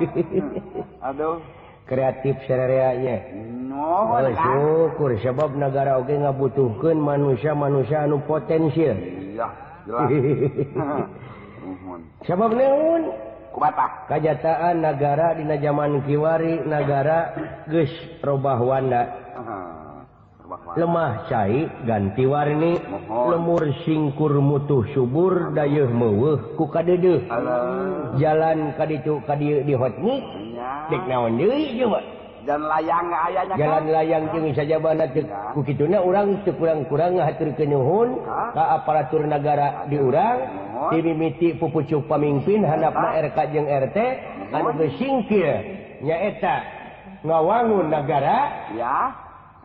uh kreatif seariaanyayukur sebab negara Oke butuhkan manusia-manusia nu potensi sebab kejahtaan negara Dina zaman Kiwari negara Gu proba wa lemah sy ganti warni lemur singkur mutuh subur dayuhuh kuka Ja dini jalan layang saja begitunya orang serang-kurangkenyuhun aparatur negara diurang diiti pupucup pemimpin Hanapa RKjeng RT beringkirnyaeta ngowangun negara ya kadanggererup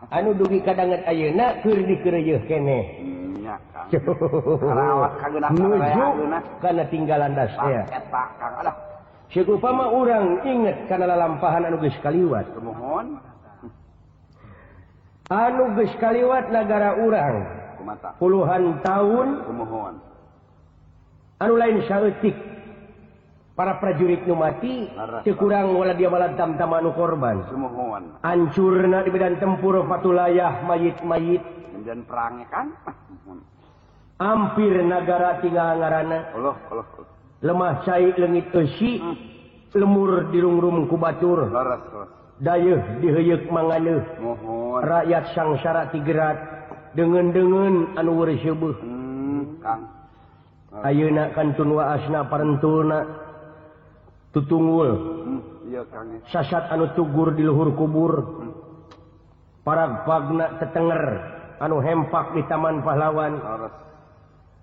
inget karena lampahanuge sekaliwamoho Anuge sekaliwat negara urang puluhan tahunmohon an lain sytik para prajuritneumati sekurang oleh dia tam-manu korbanmo ancurna di biddan tempur patulalayah mayit mayit dan perang ah, hampir negara tinggalgara lemah cair legitshi hmm. lemur dirungrum kubatur diyuk man rakyat sangsya Tigeratgen anuakan tunnauna itu tunggul hmm, sast anu tugur di Luhur kubur hmm. para bagnateteger anu hempak di taman pahlawan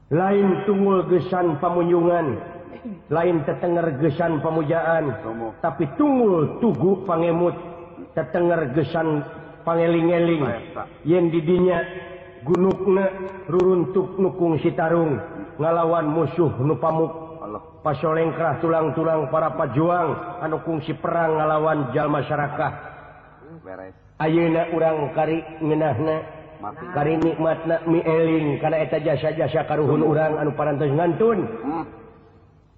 lain tunggul gesan pemunyungan lainteteger-gesan pemujaan tapi tunggul tugu panemutteteger-gesan paneling-eling yen didinya gunukruntukkung Sitarung hmm. ngalawan musuh nupamku si pasoleng kera tulang- tulang para pajuang anu kugsi perang ngalawan jal masyarakat Ayena urang karingennah kari nikmat miling karenaeta jasa jasya karruhun urang anu para nganun hmm.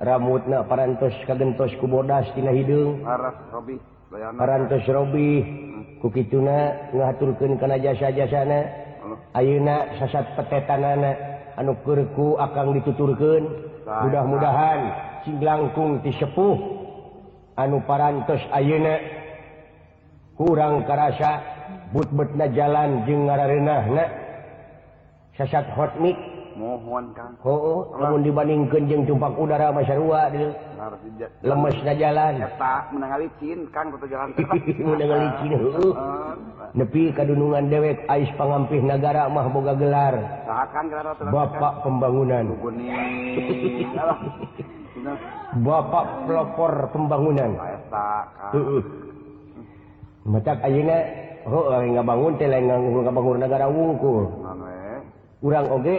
rammutna paras katoskubodastina hidung Rob hmm. kukiturana Aunasat petetanana anuku akan dituturkan mudah-mudahan singlangkung disepuh anu parantos Ayuna kurang kerasa but bena jalan je nga sasat hotmik bang dibanding kejeng cupa udara Masya lemesnya jalan depikedunungan dewek Ais panampih negaramahmoga gelar Bapak pembangunan Bapak pelopor pembangunan bangun bang w kurang Oge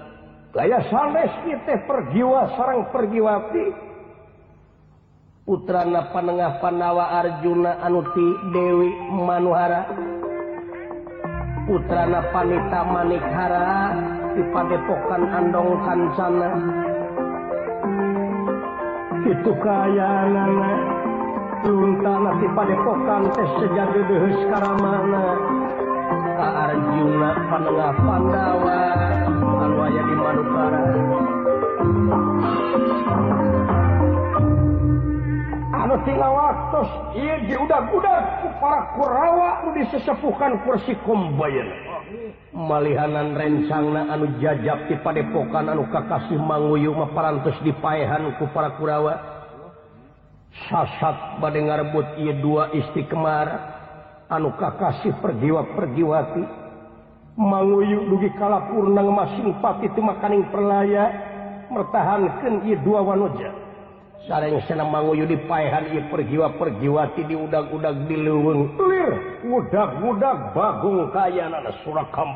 pergiwa seorang pergiwa Utrana Panengah Panawa Arjuna Anuti Dewi Manuara Utrana Panita manikhara dipadepokan Andong Tansna itu kay tun dipadepokantes sejati de Karamana. wa di waktu paraepkan kursimba malhanan rencana anu jajak di Papokan an Kakasih Mangu meparas dipaahanku para Kurawa sasat baden ngarebut y dua istiqmar anuka kasihh pergiwa perjiwati maugu y kakurang mas itu makaning perlaya mertahankenjaing senang mau dihal per jiwa perjiwati di udah-gudak diluun udahdak baung kay ada surat kam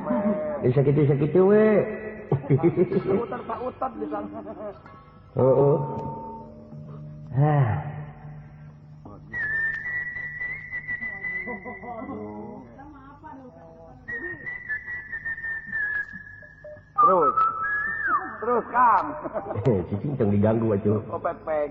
sakit-sakit we oh, oh. Ah. terus terus kang cicing diganggu aja oh pepek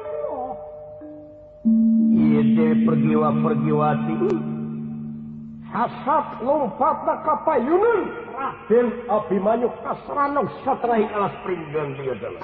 ide pergiwa pergiwati has lo patpa Yunan dan api manyuuk kas Ranong sattera alas gan adalah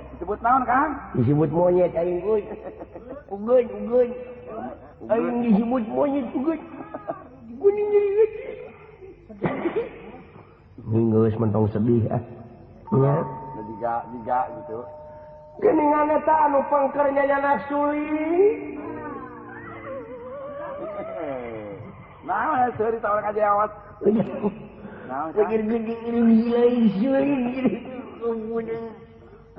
wan kan disebut monyet moningment sedih ah. gitukernyawat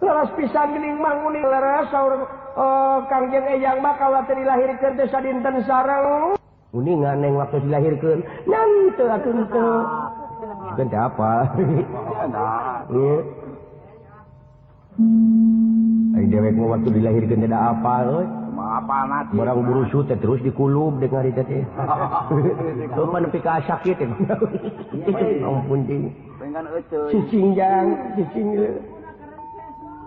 pisangjeng yang bakal waktu dilahir ke desa dinten sarang kuningan yang waktu dilahirkan nanti Ken apa dewe mau waktu dilahir ke apa orangburu terus dikulum dengan sakit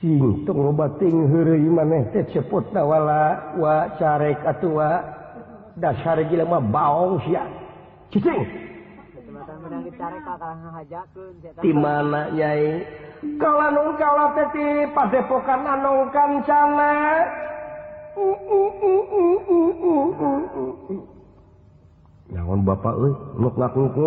Hai citungrobating hu gimana cepottawawala wa Cartua dasya gi ba yacing di mana ya kalauuka petpokan ankan Hainyawan Bapak lulukku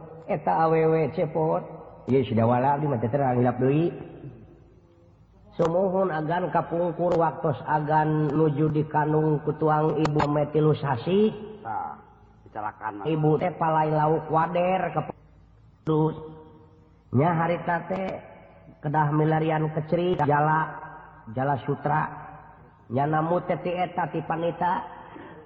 aww cepot sudahwala Semoho agan kapungkur waktu agan luju di kanung Ketuang Ibu metilusshibunya haritate kedah milarian kecerrila Jala Sutra nyanamuteteetapanita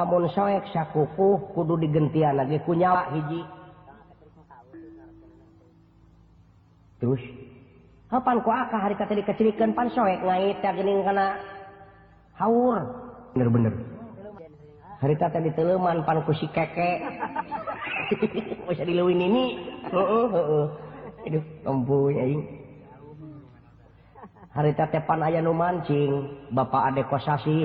bon soek sykupku kudu ditian lagiku nyawa jiji terus hari tadiikan bener-bener hari taditemankusi keke ini harita tepan ayah Numancing Bapak ade Kosasi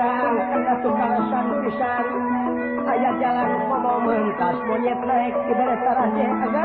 atu kawasanpisaku Hayat jalanku ngomo mentatas monyetnek, tidakretaranye ada.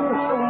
श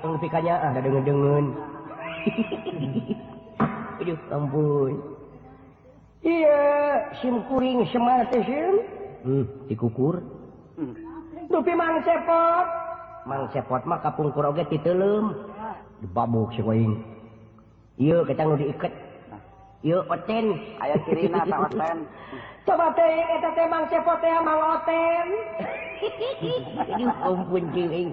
siungfiknya ada den-gen iya simkuring se dikukurpi mang sepot mang sepotmah kapung koroga di telum dibabbuking ke diiket o aya coba mang sepot yatenpuning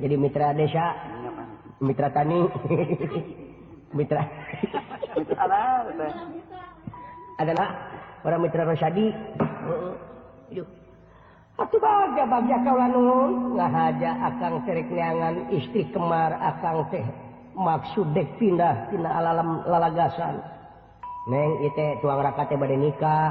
jadi Mitraa Mitra Tani Mitra adalah para Mitra Raadiangan istih kemar teh maksud pindahlam lalagan neng tuang rakatnya bad nikah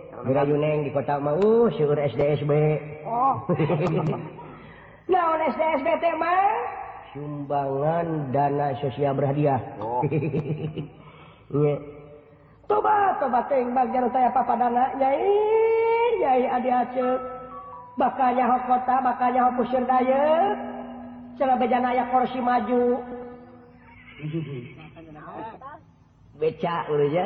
gunng di kota mau uh, syyukur DSB oh. tema sumbangan dana sosial berhadiah coba oh. papaa bakanya hot kota makaanya op ya korsi maju becaknya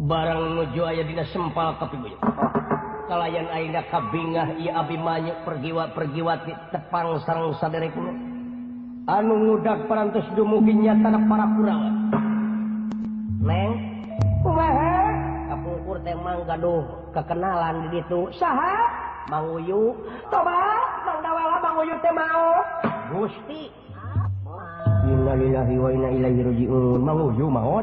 sih barangjuaya sempal ke kalau yang kabingah ia Abi banyak pergiwa pergiwati tepang seorang sad anu ngudak pers dumunya tan para purawatngungkuranguh kekenalan itu mau yuk coba ter mau Gustihi mau maut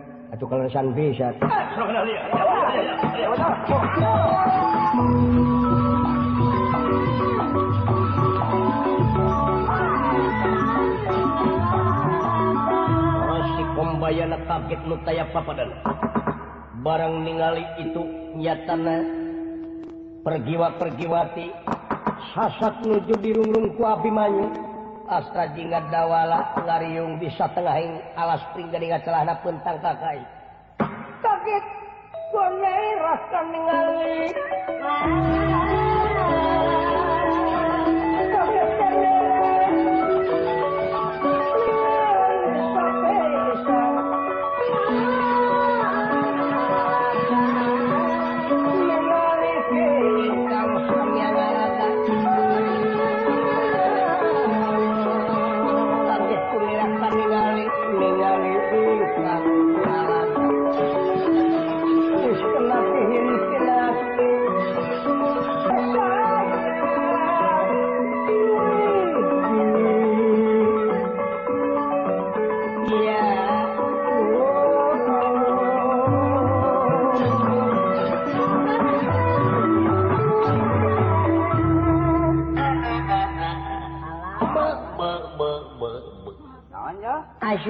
kalau bisa eh, masih pembayanaget tay barang ningali itunyatana pergiwa-pergiwati hasat nuju di rununkuabimanyu Astra jingat dawala pengalarium bisatengahin ala springding celahanana puntang pakai go rasa menga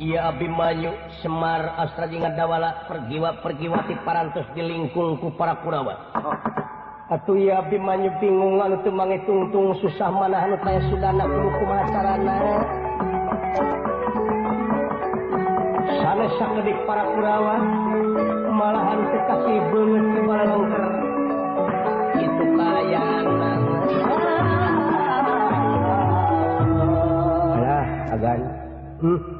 I Abimanyu Semar Astra Jingatwala pergiwa pergiwa di paras di lingkungku para Purawat oh. atuh yaimanyu bingungantumanggi tungtung susah mana Suhanauku sana para purawat malahan kekasi banget itu kayak agak hmm.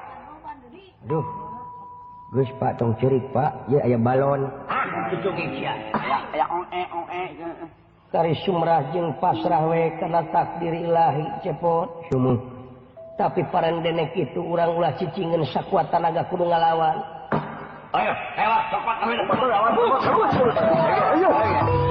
guys Pak Tong ciri Pak ya aya balon Sumrah pas Rawe karena tak dirilahi cepot tapi para denek itu orang-lah cicingen saku tanaga kudu ngalawanyo he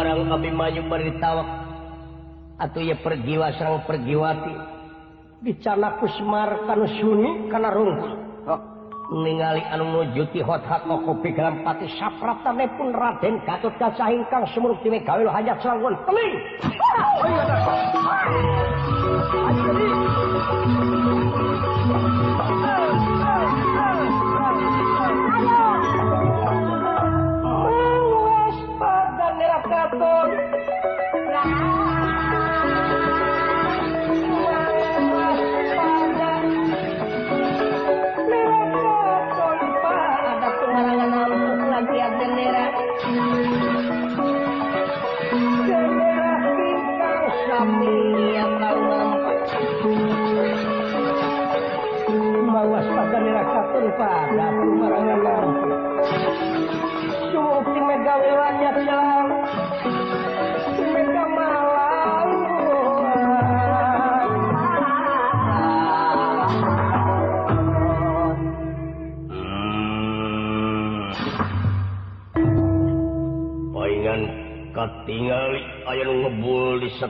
lebih maju beritahu atauia pergiwa seorang pergiwati bicarakumart Sunnyi karena oh. ningali anuwujui hothat mau kopigrampatifra pun Raden katut kacangkag hanya glory.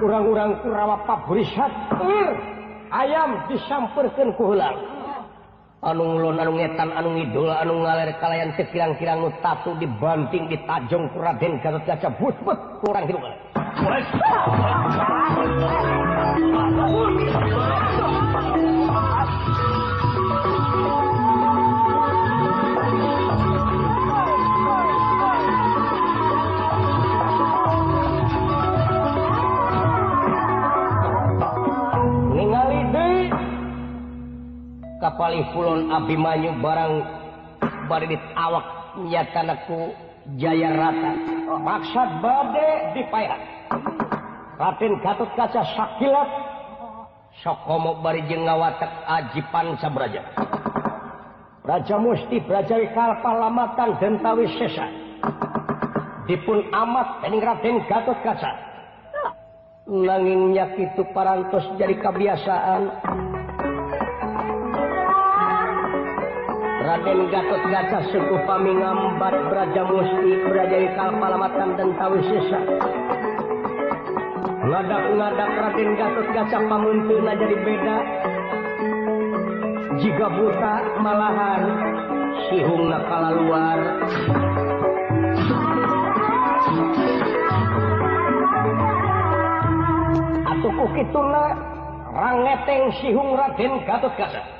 si orang-orang uwa pabririkur eh, ayam discampurkulang anunglungetan anu Widul anu ngaler kalyan sekilan-kirarang stasu dibanting ditajjung Raden ka kacabut kurang si Kulon Abimanyu barang bari awaknya karenaku Jaya ratamaks ba ditinut kacakilas sowa ajiban sa raja musti prajar palamatan dantawissa dipun amat Ratin katut nangingnya itu paras jadi kebiasaan ten Gat Gaca suku Pamingham Barja mustwi berada di Ka palamatan Tentawi sisadakdak Gatotca Pagun beda jika buta malhar sihungkala luar At kuki tuna Rangteng Sihung Raden Gato Gaca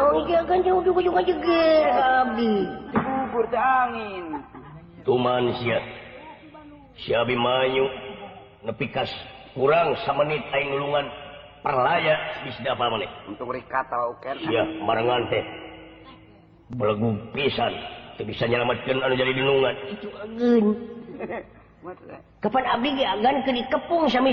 saya manusia Siiyu nepi khas kurang sama menit tagulungan perlayyak dipa menit untuk mereka tahu belegu pisan bisa menyelamatkanungan kepada akan di tepung-sami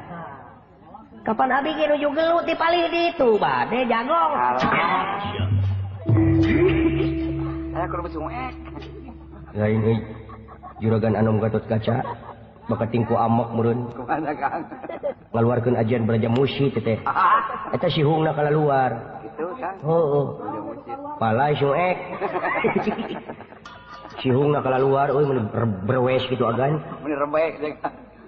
si kapan Abijung dipal itu badejanggo juraga anomutt kaca maka ingku amok murun malluarkan ajaan beja mushitete aheta siung ka luar ho palaek sihung ka luar berwes gitu agan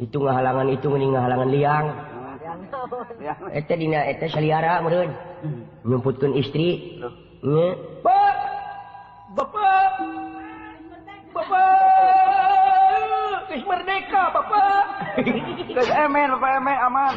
itu ngahalangan itu mening nga halangan liang e dinae se lihara me menyeputkan hmm. istri ba ba ba merdeka bapak kemen paek aman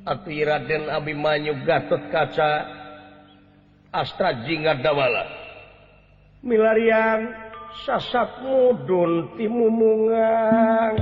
Tá Atirat dan Ababi manyu gatot kaca asstra jingar dawala milarian sasakku du tingan